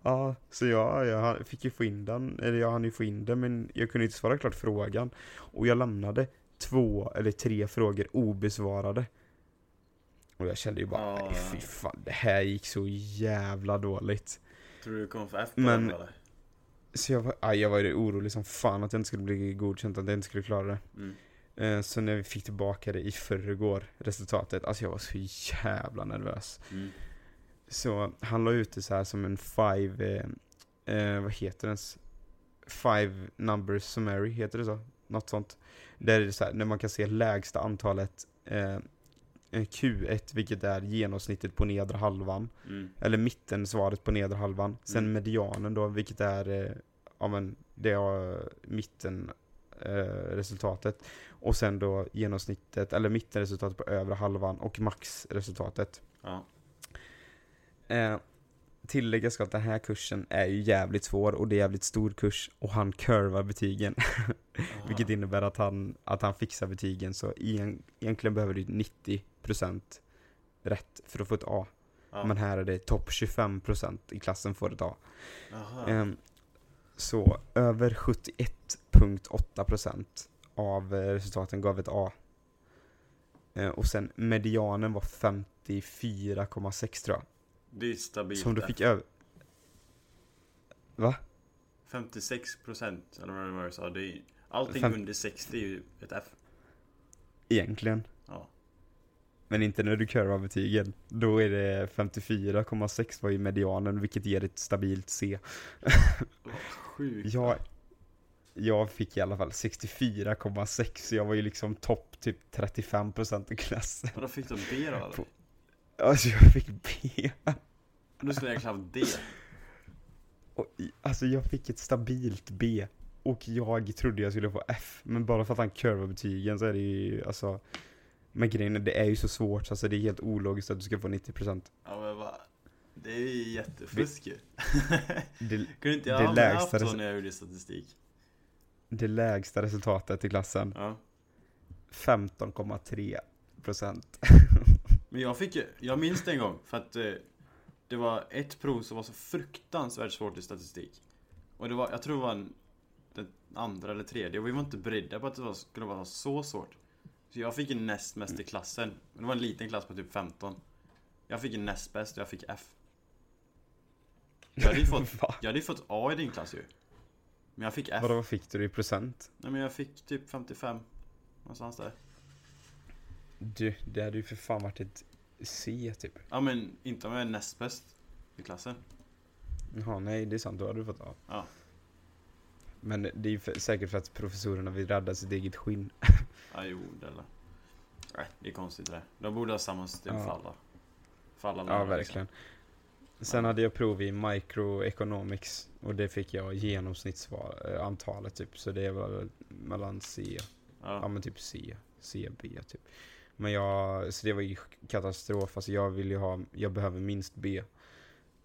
Ja, så jag, jag fick ju få in den, eller jag hann ju få in den men jag kunde inte svara klart frågan. Och jag lämnade två eller tre frågor obesvarade. Och jag kände ju bara, ja. fy fan, det här gick så jävla dåligt. Tror du du kommer få F Men- eller? Så jag var, aj, jag var ju orolig som fan att jag inte skulle bli godkänt, att jag inte skulle klara det. Mm. Eh, Så när vi fick tillbaka det i förrgår, resultatet, alltså jag var så jävla nervös. Mm. Så han la ut det så här som en five, eh, eh, vad heter den? Five numbers summary, heter det så? Något sånt. Där är det så här, när man kan se lägsta antalet eh, Q1, vilket är genomsnittet på nedre halvan. Mm. Eller mitten svaret på nedre halvan. Sen Mm. medianen då, vilket är, eh, ja men, det är mitten eh, resultatet. Och sen då genomsnittet, eller mittenresultatet på övre halvan och maxresultatet. Ja. Eh, tillägga ska att den här kursen är ju jävligt svår och det är jävligt stor kurs och han kurvar betygen. Vilket innebär att han, att han fixar betygen så egen, egentligen behöver du 90% rätt för att få ett A. Ja. Men här är det topp 25% i klassen får ett A. Ehm, så över 71.8% av eh, resultaten gav ett A. Eh, och sen medianen var 54,6 tror jag. Det är stabilt. Som du fick över... Va? 56% eller vad det var du sa. Det är, allting Fem- under 60 är ju ett F. Egentligen. Ja. Men inte när du kurvar betygen. Då är det 54,6 var ju medianen vilket ger ett stabilt C. Vad Sjukt. Jag, jag fick i alla fall 64,6 så jag var ju liksom topp typ 35% i klassen. Vadå fick du B då eller? På- Alltså jag fick B. Du skulle egentligen haft D. Och, alltså jag fick ett stabilt B. Och jag trodde jag skulle få F. Men bara för att han kurvar betygen så är det ju alltså Men grejen är, det är ju så svårt, alltså det är helt ologiskt att du ska få 90% Ja men vad Det är ju jättefusk ju. Kunde inte jag det ha haft så när jag gjorde statistik? det lägsta resultatet i klassen Ja. 15,3% Men jag fick ju, jag minns det en gång för att eh, det var ett prov som var så fruktansvärt svårt i statistik. Och det var, jag tror det var en, den andra eller tredje och vi var inte beredda på att det var, skulle vara så svårt. Så jag fick näst mest i klassen. Det var en liten klass på typ 15. Jag fick näst bäst och jag fick F. Jag hade ju fått, jag hade fått A i din klass ju. Men jag fick F. Vadå, vad fick du i procent? Nej men jag fick typ 55. Någonstans där. Du, det hade ju för fan varit ett C typ Ja men inte om jag är näst bäst i klassen. Jaha, nej det är sant, då hade du fått A Ja. Men det är ju för, säkert för att professorerna vill rädda sitt eget skinn Ja, det eller. Nej, det är konstigt det där. De borde ha samma system Ja. för alla. För alla Ja, lärare, verkligen. Sen Ja. hade jag prov i microeconomics och det fick jag genomsnittsantalet typ. Så det var mellan C, Liksom. ja Ja. men typ C, C, B typ. Men jag, så det var ju katastrof. Alltså jag vill ju ha, jag behöver minst B.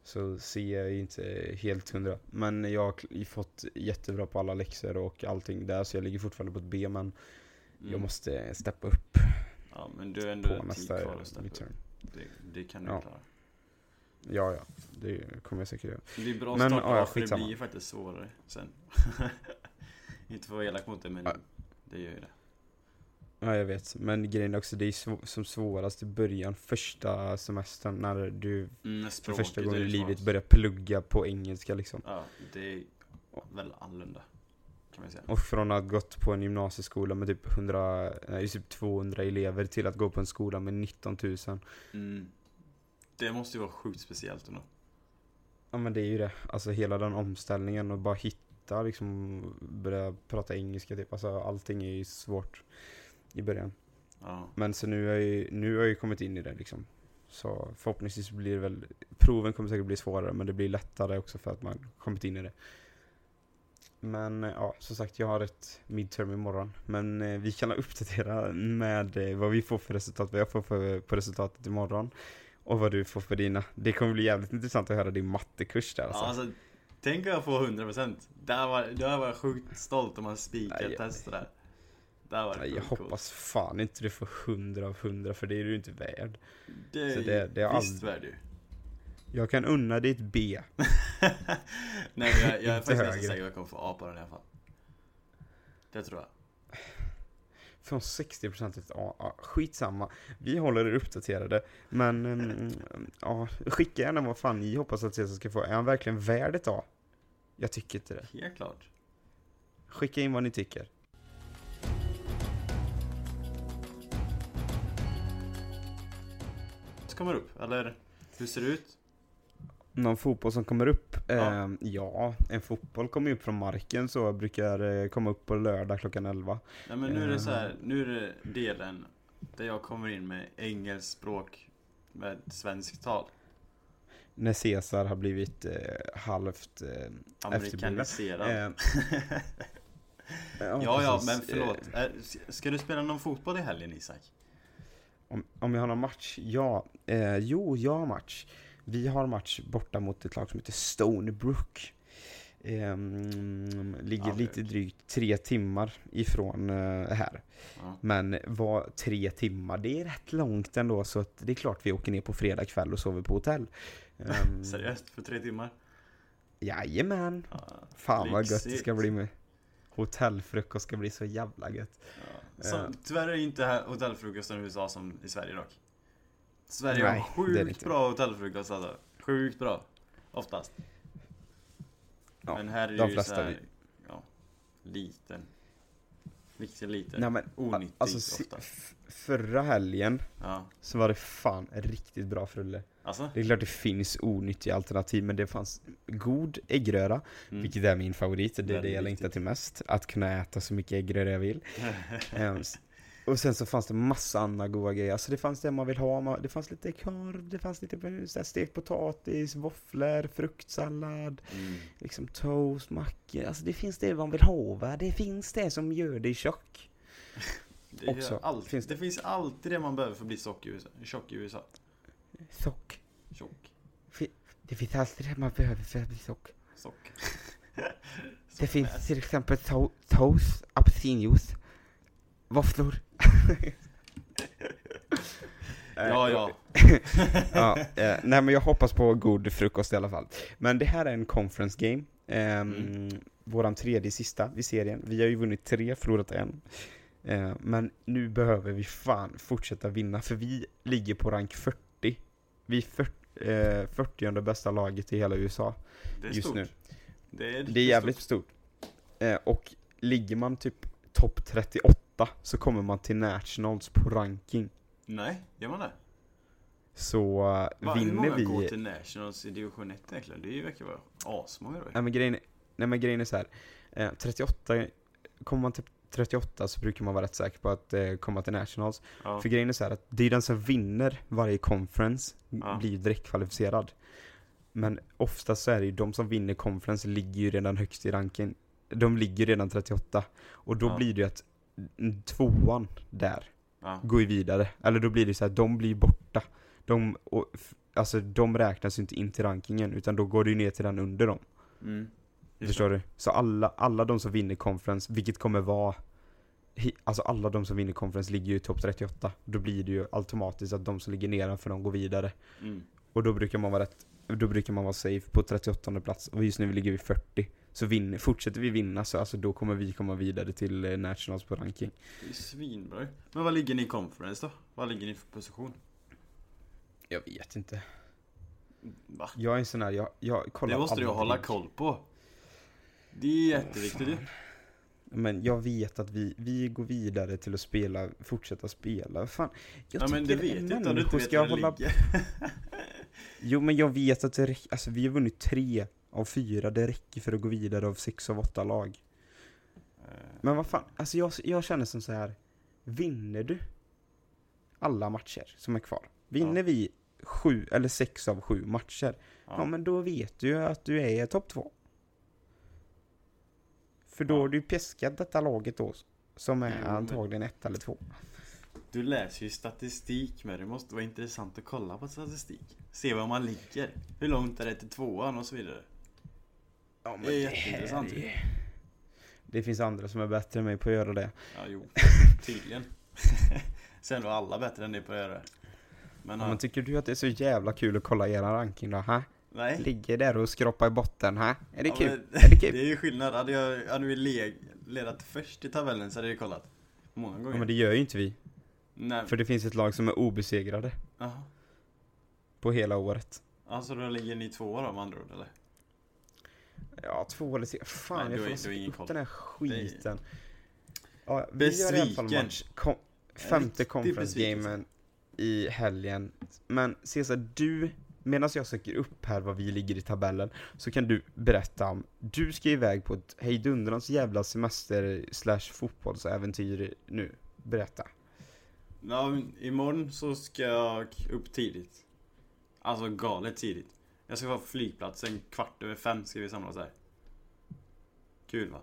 Så C är ju inte helt hundra. Men jag har fått jättebra på alla läxor och allting där så jag ligger fortfarande på ett B men Mm. jag måste steppa upp ja, men du är ändå på nästa kvar midterm. det, det kan du Ja. klara. Ja, ja. Det kommer jag säkert göra. Det är bra Men, starta ja, för det blir ju faktiskt svårare sen. inte för att vara elak mot dig, men Ja. det gör ju det. Ja, jag vet. Men grejen är också, det är sv- som svårast i början, första semestern, när du Mm, för språket första är gången i livet börjar plugga på engelska liksom. Ja, det är väl annorlunda. Och från att gått på en gymnasieskola med typ 100, nej, typ 200 elever till att gå på en skola med 19 000. Mm. Det måste ju vara sjukt speciellt ändå. Ja men det är ju det. Alltså hela den omställningen och bara hitta liksom, börja prata engelska typ. Alltså allting är ju svårt i början. Ja. Men så nu har jag ju, nu har jag ju kommit in i det liksom. Så förhoppningsvis blir det väl, proven kommer säkert bli svårare men det blir lättare också för att man kommit in i det. Men eh, ja, som sagt jag har ett midterm imorgon. Men eh, vi kan uppdatera med eh, vad vi får för resultat, vad jag får för, på resultatet imorgon. Och vad du får för dina. Det kommer bli jävligt intressant att höra din mattekurs där alltså. Alltså, alltså tänk att få 100% Där var, där var jag sjukt stolt om man spikar Nej, ett test där Där var det Nej, jag coolt. hoppas fan inte du får 100 av 100 för det är du inte värd. Det är så det- det är visst all- värd ju Jag kan unna dig ett B. Nej jag, jag är faktiskt högre. säker på att jag kommer få A på den i alla fall Det tror jag Från 60% till ett A. Ja, skitsamma. Vi håller er uppdaterade. Men mm, ja, skicka gärna vad fan ni hoppas att Cesar ska få. Är han verkligen värd ett A? Jag tycker inte det. Helt klart Skicka in vad ni tycker. Kommer upp, eller hur ser det ut? Någon fotboll som kommer upp? Ja. Ja, ja en fotboll kommer upp från marken så brukar eh, komma upp på lördag klockan 11. Nej men nu är det så Eh. här, nu är det delen Där jag kommer in med engelskt språk Med svenskt tal När Cesar har blivit eh, halvt eh. Amerikaniserad Eh, Ja ja men förlåt, Eh, Är- ska du spela någon fotboll i helgen Isak? Om, om jag har någon match? Ja. Eh, jo, jag har match. Vi har match borta mot ett lag som heter Stonebrook. Ehm, ligger Ja, lite drygt tre timmar ifrån eh, här. Ja. Men vad tre timmar, det är rätt långt ändå så att det är klart vi åker ner på fredag kväll och sover på hotell. Um, Seriöst? För tre timmar? Jajamän! Ja, Fan vad gött det ska bli med. Hotellfrukost ska bli så jävla gött. Ja. Så, Eh. Tyvärr är inte hotellfrukosten i USA som i Sverige dock. Sverige Nej, har sjukt bra hotellfrukost alltså. Sjukt bra. Oftast. Ja, Men här är de ju flesta så här, ja, liten. Riktigt liten. Nej men, Onyttigt alltså ofta. förra helgen Ja. så var det fan riktigt bra frulle. Alltså? Det är klart det finns onyttiga alternativ men det fanns god äggröra, Mm. vilket är min favorit. Det är det jag längtar till mest. Att kunna äta så mycket äggröra jag vill. Och sen så fanns det massa andra goda grejer. Alltså det fanns det man vill ha. Det fanns lite korv, det fanns lite eh, stekt potatis, våfflor, fruktsallad, Mm. liksom toast, mackor. Alltså det finns det man vill ha va. Det finns det som gör dig tjock. Det, Också. allt, Finns det. finns alltid det man behöver för att bli tjock i USA. Tjock i USA. Tjock. Tjock. Det finns alltid det man behöver för att bli tjock. Sock. Det finns till exempel to- toast, apelsinjuice, våfflor. Ja, ja. ja, eh, nej men jag hoppas på god frukost i alla fall. Men det här är en conference game. Ehm, Mm. Våran tredje sista i serien. Vi har ju vunnit tre, förlorat en. Eh, men nu behöver vi fan fortsätta vinna, för vi ligger på rank 40. Vi är fyr- eh, 40 bästa laget i hela USA just stort. nu. Det är, Det är jävligt stort. Eh, och ligger man typ topp 38 så kommer man till Nationals på ranking. Nej, gör man det? Så eh, Va, hur vinner många vi... går till Nationals i division 1 egentligen? Det är ju verkar vara asmånga då. Nej men grejen, är- nej, men grejen är så här. Eh, 38, kommer man till 38 så brukar man vara rätt säker på att eh, komma till Nationals. Ja. För grejen är så här att det är den som vinner varje conference Ja. blir direkt kvalificerad. Men oftast så är det ju de som vinner conference ligger ju redan högst i ranken. De ligger redan 38. Och då Ja. blir det ju att tvåan där Ja. går ju vidare. Eller då blir det så här, de blir borta. De, och, alltså de räknas ju inte in till rankingen utan då går det ju ner till den under dem. Mm. Förstår du? Så alla, alla de som vinner conference, vilket kommer vara Alltså alla de som vinner conference ligger ju i topp 38 Då blir det ju automatiskt att de som ligger nedanför dem går vidare. Mm. Och då brukar man vara rätt Då brukar man vara safe på 38 plats Och just nu ligger vi 40 Så vinner, fortsätter vi vinna så alltså då kommer vi komma vidare till eh, Nationals på ranking Det är svinbra. Men vad ligger ni i conference då? Vad ligger ni för position? Jag vet inte Va? Jag är en sån här, jag, jag kollar Det måste du aldrig. hålla koll på. Det är jätteviktigt ju. Men jag vet att vi, vi går vidare till att spela, fortsätta spela. Fan, jag Ja men det vet du inte om du inte vet ska hålla. Jo men jag vet att det räcker, alltså vi har vunnit tre av fyra, det räcker för att gå vidare av sex av åtta lag. Eh, Men vad fan, alltså jag, jag känner som så här. vinner du alla matcher som är kvar, vinner Ja. vi sju eller sex av sju matcher, ja. Ja. men då vet du ju att du är topp två. För då Ja. har du peskat detta laget då, som är Jo, antagligen ett eller två. Du läser ju statistik med det måste vara intressant att kolla på statistik. Se var man ligger. Hur långt är det till tvåan och så vidare. Ja, Det är jätteintressant. här är- Det finns andra som är bättre än mig på att göra det. Ja, jo. Tydligen. Sen var alla bättre än dig på att göra det. Men, Ja, ja, men tycker du att det är så jävla kul att kolla era ranking då? Ha? nej. Ligger där och skrapar i botten, ha? Är det Ja, kul? men- Är det kul? Det är ju skillnad. Hade, jag, hade vi leg, ledat först i tabellen så hade jag kollat. Många gånger. Ja, men det gör ju inte vi. Nej. För det finns ett lag som är obesegrade Jaha. på hela året. Alltså då ligger ni två då med andra ord eller? Ja, två eller tre. Fan, Nej, jag får du upp den här skiten. Ja, vi gör i alla fall Besviken. match. Kom, femte conference-gamen i helgen. Men Cesar, du, medan jag söker upp här vad vi ligger i tabellen, så kan du berätta om, du ska iväg på ett hejdundrans jävla semester slash fotbollsäventyr nu. Berätta. Ja, imorgon så ska jag upp tidigt. Alltså galet tidigt. Jag ska vara på flygplatsen kvart över fem ska vi samlas här. Kul va?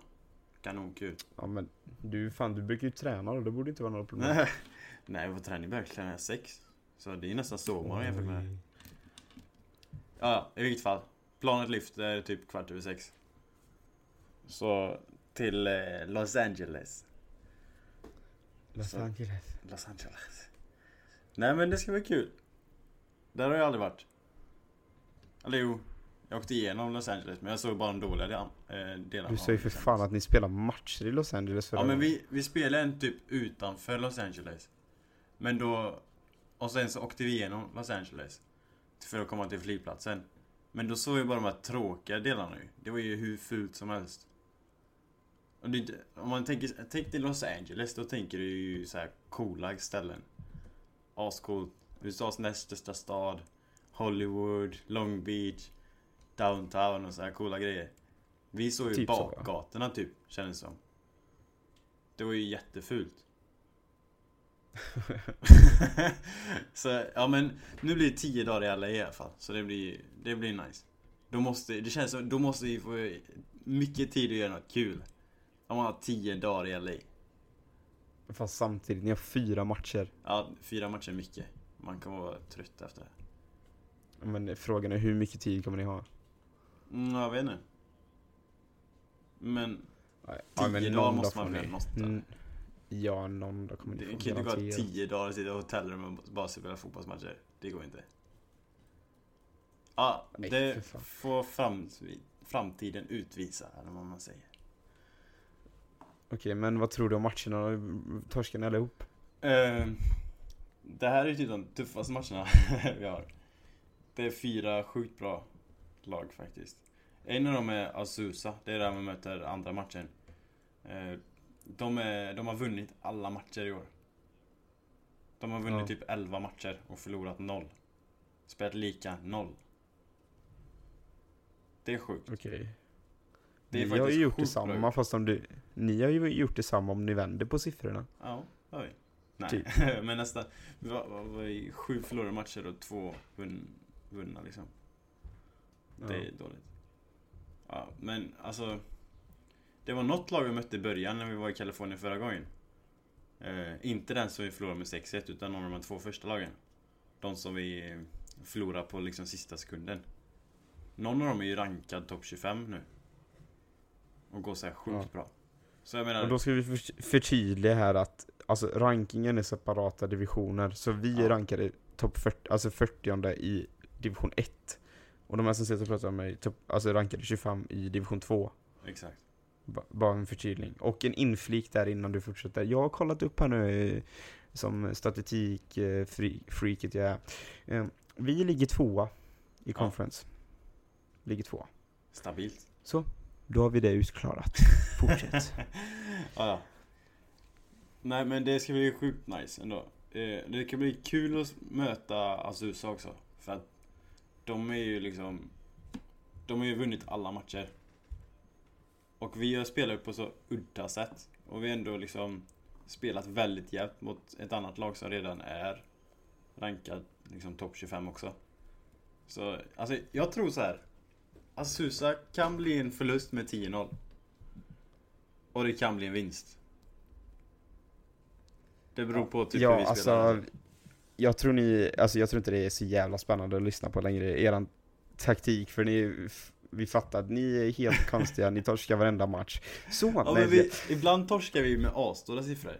Kanonkul. Ja men, du fan, du brukar ju träna då, det borde inte vara några problem. Nej, på träning börjar klockan sex. Så det är nästan sovmorgon jämfört med det. Ja, i vilket fall. Planet lyfter typ kvart över sex. Så till eh, Los Angeles. Los Så- Angeles. Los Angeles. Nej men det ska bli kul. Där har jag aldrig varit. Eller jo, jag åkte igenom Los Angeles men jag såg bara de dåliga eh, delarna. Du sa ju för fan att ni spelar matcher i Los Angeles förra Ja men vi, vi spelade en typ utanför Los Angeles. Men då... Och sen så åkte vi igenom Los Angeles. För att komma till flygplatsen. Men då såg jag bara de här tråkiga delarna ju. Det var ju hur fult som helst. Och det, om man tänker, tänk dig Los Angeles, då tänker du ju så här coola ställen. Ascoolt. USAs näst största stad. Hollywood, Long Beach, Downtown och så här coola grejer. Vi såg ju Typ så, va? bakgatorna typ, kändes som. Det var ju jättefult. så, ja men nu blir det 10 dagar i LA i alla fall. Så det blir, det blir nice. Då måste, det känns som, då måste vi få mycket tid att göra något kul. Om man har 10 dagar i LA. Fast samtidigt, ni har fyra matcher. Ja, fyra matcher är mycket. Man kan vara trött efter det. Men frågan är hur mycket tid kommer ni ha? Mm, jag vet inte. Men Nej, Tio men dagar måste dag man väl där. Mm, Ja, någon dag kommer ni det få kan ju inte gå. 10 dagar och sitta i hotellrum och bara spela fotbollsmatcher. Det går inte. Ja, Nej, det fan. får fram, framtiden utvisa, eller vad man säger. Okej, men vad tror du om matcherna? Torskar ni allihop? Eh, det här är typ de tuffaste matcherna vi har. Det är fyra sjukt bra lag faktiskt. En av dem är Azusa, det är där man möter andra matchen. Eh, de, är, de har vunnit alla matcher i år. De har vunnit Ja. typ 11 matcher och förlorat noll. Spelat lika noll. Det är sjukt. Okej. Det är Ni har ju gjort bra detsamma gjort. fast om du... Ni har ju gjort detsamma om ni vänder på siffrorna. Ja, det har vi. Nej, Typ. men nästan. Sju förlorade matcher och två vunn, vunna liksom. Det är dåligt. Ja, men alltså. Det var något lag vi mötte i början när vi var i Kalifornien förra gången. Eh, inte den som vi förlorade med 6-1 utan någon av de två första lagen. De som vi förlorade på liksom sista sekunden. Någon av dem är ju rankad topp 25 nu. Och går så här sjukt Ja. bra. Så jag menar... Och då ska vi för- förtydliga här att alltså, rankingen är separata divisioner. Så vi Ja. rankade topp 40, alltså 40 i division 1. Och de här som sitter och pratar med mig, topp, alltså rankade 25 i division 2. Exakt. Ba- Bara en förtydling. Och en inflik där innan du fortsätter. Jag har kollat upp här nu eh, som statistik eh, jag är. Eh, Vi ligger tvåa i conference. Ligger tvåa. Stabilt. Då har vi det utklarat. Fortsätt. ja, ja. Nej men det ska bli sjukt nice ändå. Eh, Det kan bli kul att möta Azusa också. För att de är ju liksom... De har ju vunnit alla matcher. Och vi har spelat på så udda sätt. Och vi har ändå liksom spelat väldigt jämnt mot ett annat lag som redan är rankad liksom topp 25 också. Så alltså jag tror så här. Azusa kan bli en förlust med 10-0. Och det kan bli en vinst. Det beror på typ hur ja, vi spelar. alltså. Jag tror ni, alltså jag tror inte det är så jävla spännande att lyssna på längre. Eran taktik, för ni, vi fattar att ni är helt konstiga, ni torskar varenda match. Så, ja, men vi, ibland torskar vi med asstora siffror.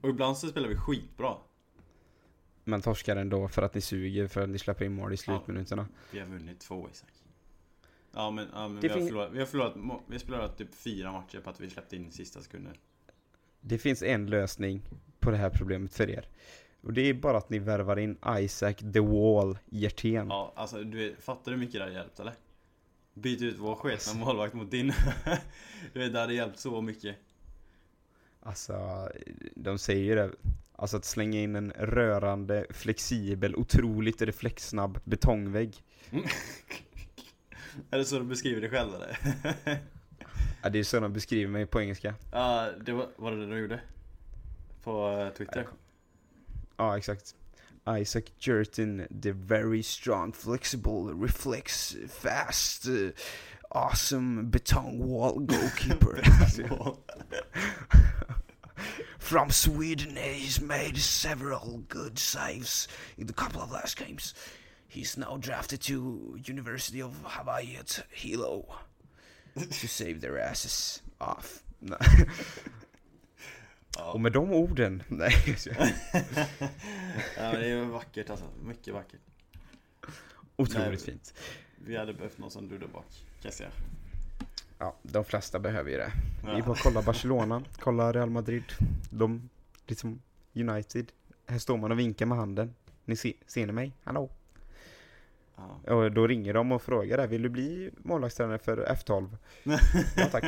Och ibland så spelar vi skitbra. men torskar ändå för att ni suger, för att ni släpper in mål i slutminuterna. Vi har vunnit två Isak. Ja men, ja, men vi, har förlorat, vi har förlorat, vi har förlorat typ fyra matcher på att vi släppte in sista sekunden. Det finns en lösning på det här problemet för er. Och det är bara att ni värvar in Isaac the Wall Hjertén. Ja, alltså du fattar du hur mycket det hade hjälpt eller? Byt ut vår sketna målvakt mot din. du vet, det hade hjälpt så mycket. Alltså, de säger ju det. Alltså att slänga in en rörande, flexibel, otroligt reflexsnabb betongvägg. är det så du beskriver det själv eller? Ja, det är så de beskriver mig på engelska. Ja, det var, var det det du gjorde? På eh, Twitter? Ja, exakt. Isaac Jertin, the very strong, flexible, reflex, fast, uh, awesome betong wall goalkeeper. From Sweden, he's made several good saves in the couple of last games. He's now drafted to University of Hawaii at Hilo. To save their asses off. Ja. Och med de orden, nej ja, det är vackert alltså. Mycket vackert. Otroligt Nej. fint. Vi hade behövt någon som Duda bak, kan jag säga. Ja, de flesta behöver ju det. Ja. bara att kolla Barcelona, kolla Real Madrid. De, liksom United. Här står man och vinkar med handen. Ni se, ser ni mig? Hallå? Ja. Och då ringer de och frågar där, vill du bli målvaktstränare för F12? Ja tack.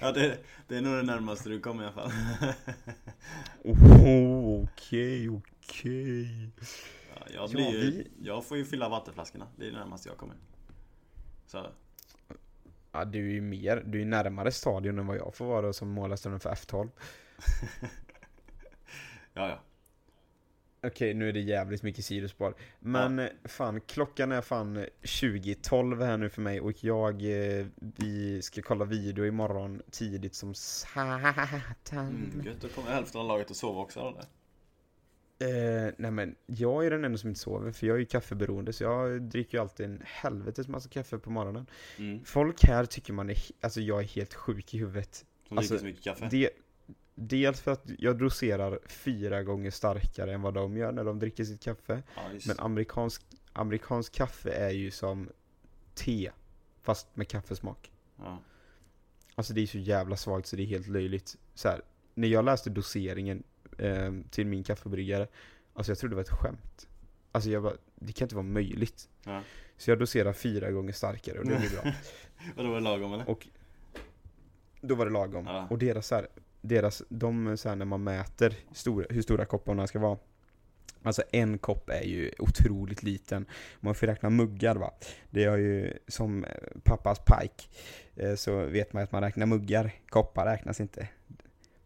ja, det, det är nog det närmaste du kommer i alla fall. Oh, Okej, okej. Ja, jag, Ja, ju, jag får ju fylla vattenflaskorna, det är det närmaste jag kommer. Så, Ja, du är ju mer, du är närmare stadion än vad jag får vara som målvaktstränare för F12. ja ja. Okej, nu är det jävligt mycket sidospår. Men eh, fan, klockan är fan 20.12 här nu för mig och jag, eh, vi ska kolla video imorgon tidigt som satan. Mm, gött, då kommer hälften av laget att sova också eller? Eh, nej men, jag är den enda som inte sover för jag är ju kaffeberoende så jag dricker ju alltid en helvetes massa kaffe på morgonen. Mm. Folk här tycker man är, alltså jag är helt sjuk i huvudet. Som Alltså, dricker så mycket kaffe. Det, dels för att jag doserar fyra gånger starkare än vad de gör när de dricker sitt kaffe. Ja. Men amerikansk, amerikansk kaffe är ju som te, fast med kaffesmak. ja. Alltså det är så jävla svagt så det är helt löjligt. Så här, när jag läste doseringen eh, till min kaffebryggare, alltså jag trodde det var ett skämt. Alltså jag bara, det kan inte vara möjligt. Ja. Så jag doserar fyra gånger starkare och det blir bra. Och då var det lagom eller? Och då var det lagom. Ja. Och deras så här, deras, de så här, när man mäter stora, hur stora kopparna ska vara. Alltså en kopp är ju otroligt liten. Man får räkna muggar va. Det är ju som pappas pike. eh, Så vet man att man räknar muggar. Koppar räknas inte.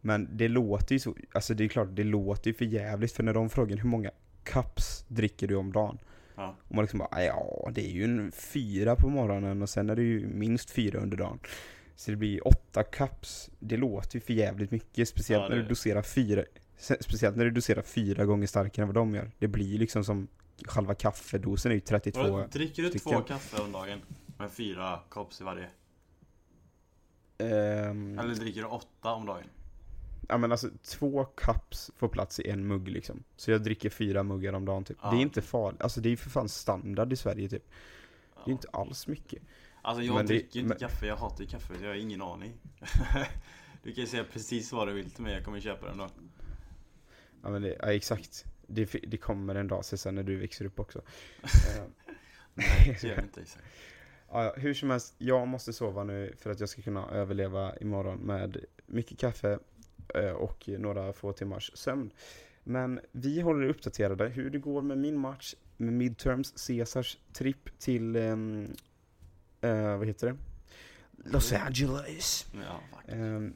Men det låter ju så, alltså det är klart, det låter ju för jävligt för när de frågar hur många cups dricker du om dagen? Ja. Och man liksom bara, ja det är ju en fyra på morgonen och sen är det ju minst fyra under dagen. Så det blir åtta cups. Det låter ju för jävligt mycket, speciellt Ja, när du doserar fyra Speciellt när du doserar fyra gånger starkare än vad de gör. Det blir liksom som Själva kaffedosen är ju 32 Vadå, dricker du stycken. två kaffe om dagen? Med fyra kops i varje? ehm, Eller dricker du åtta om dagen? Ja men alltså två cups får plats i en mugg liksom. Så jag dricker fyra muggar om dagen typ. Ja. Det är inte farligt, alltså det är ju för fan standard i Sverige typ. Ja. Det är inte alls mycket. Alltså jag Men det- dricker ju inte men- kaffe, jag hatar kaffe, så jag har ingen aning. du kan ju säga precis vad du vill till mig, jag kommer köpa den då. Ja men det, ja exakt. Det, det kommer en dag sen när du växer upp också. Nej, det gör det inte. Ja, ja, hur som helst, jag måste sova nu för att jag ska kunna överleva imorgon med mycket kaffe eh, och några få timmars sömn. Men vi håller er uppdaterade hur det går med min match med midterms, Caesars tripp till, ehm, eh, vad heter det? Los Angeles. Ja. Ehm,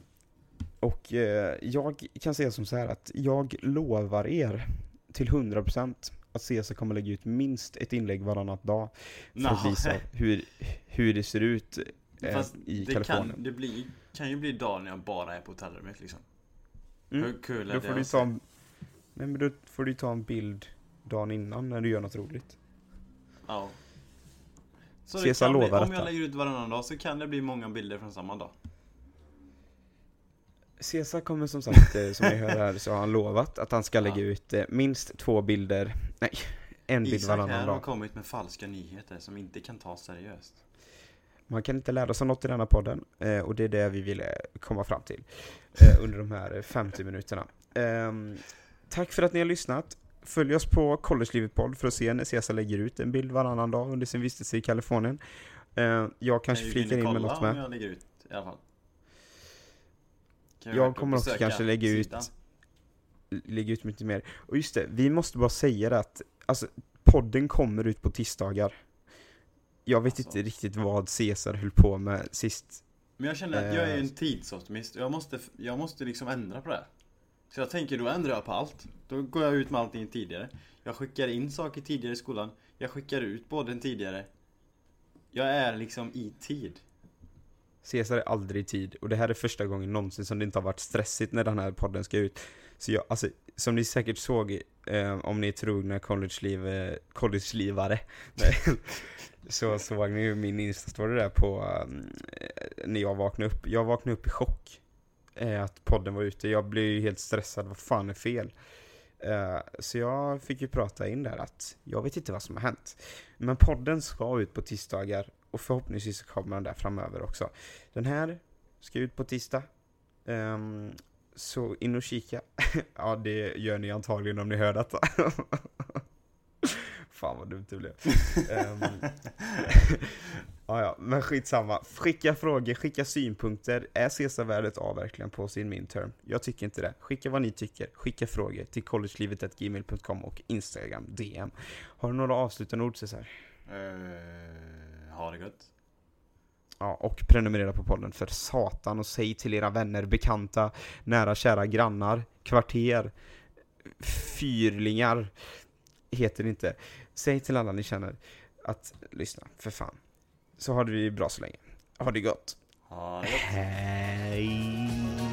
och eh, jag kan säga som så här att jag lovar er till 100% att Caesar kommer lägga ut minst ett inlägg varannat dag för att Nå, visa hur, hur det ser ut eh, Fast i det Kalifornien. kan, det blir, kan ju bli dagar när jag bara är på hotellrummet liksom. Mm. Hur kul är Då det? får du att ta en, nej, men då får du ta en bild dagen innan när du gör något roligt. Ja. Så det Cesar bli, lovar om jag lägger ut varannan dag så kan det bli många bilder från samma dag. Caesar kommer som sagt, eh, som ni hör här, så har han lovat att han ska Ja. lägga ut eh, minst två bilder, nej, en bild Isak varannan här har dag. kommit med falska nyheter som inte kan tas seriöst. Man kan inte lära sig något i denna podden eh, och det är det vi ville komma fram till under de här 50 minuterna. Ehm, tack för att ni har lyssnat. Följ oss på Collegelivet podd för att se när Cesar lägger ut en bild varannan dag under sin vistelse i Kalifornien. Eh, jag kanske Kan ju flikar in med något med. jag ut Jag verkligen kommer också kanske lägga ut sidan? lägga ut mycket mer. Och just det, vi måste bara säga det att alltså, podden kommer ut på tisdagar. Jag vet Alltså. inte riktigt vad Cesar höll på med sist. Men jag känner att jag är Eh, en tidsoptimist och jag måste, jag måste liksom ändra på det. Så jag tänker, då ändrar jag på allt. Då går jag ut med allting tidigare. Jag skickar in saker tidigare i skolan. Jag skickar ut båden tidigare. Jag är liksom i tid. Cesar är aldrig i tid och det här är första gången någonsin som det inte har varit stressigt när den här podden ska ut. Så jag, alltså, som ni säkert såg eh, om ni är trogna college-liv, eh, college-livare, så såg ni ju min instastory där på eh, när jag vaknade upp. Jag vaknade upp i chock eh, att podden var ute. Jag blev ju helt stressad, vad fan är fel? Eh, så jag fick ju prata in där att jag vet inte vad som har hänt. Men podden ska ut på tisdagar och förhoppningsvis så kommer den där framöver också. Den här ska ut på tisdag. Ehm, så in och kika. ja, det gör ni antagligen om ni hör detta. Fan vad dumt det blev. Ehm, ja, ja, men skitsamma. Skicka frågor, skicka synpunkter. Är Caesarvärdet A verkligen på sin midterm? Jag tycker inte det. Skicka vad ni tycker. Skicka frågor till collegelivet.gmail.com och Instagram DM. Har du några avslutande ord Cesar? Eh, ha det gött. Ja, och prenumerera på podden för satan och säg till era vänner, bekanta, nära kära grannar, kvarter, fyrlingar, heter det inte. Säg till alla ni känner att lyssna, för fan. Så har vi bra så länge. Ha det gott. Ha det gött. Hej!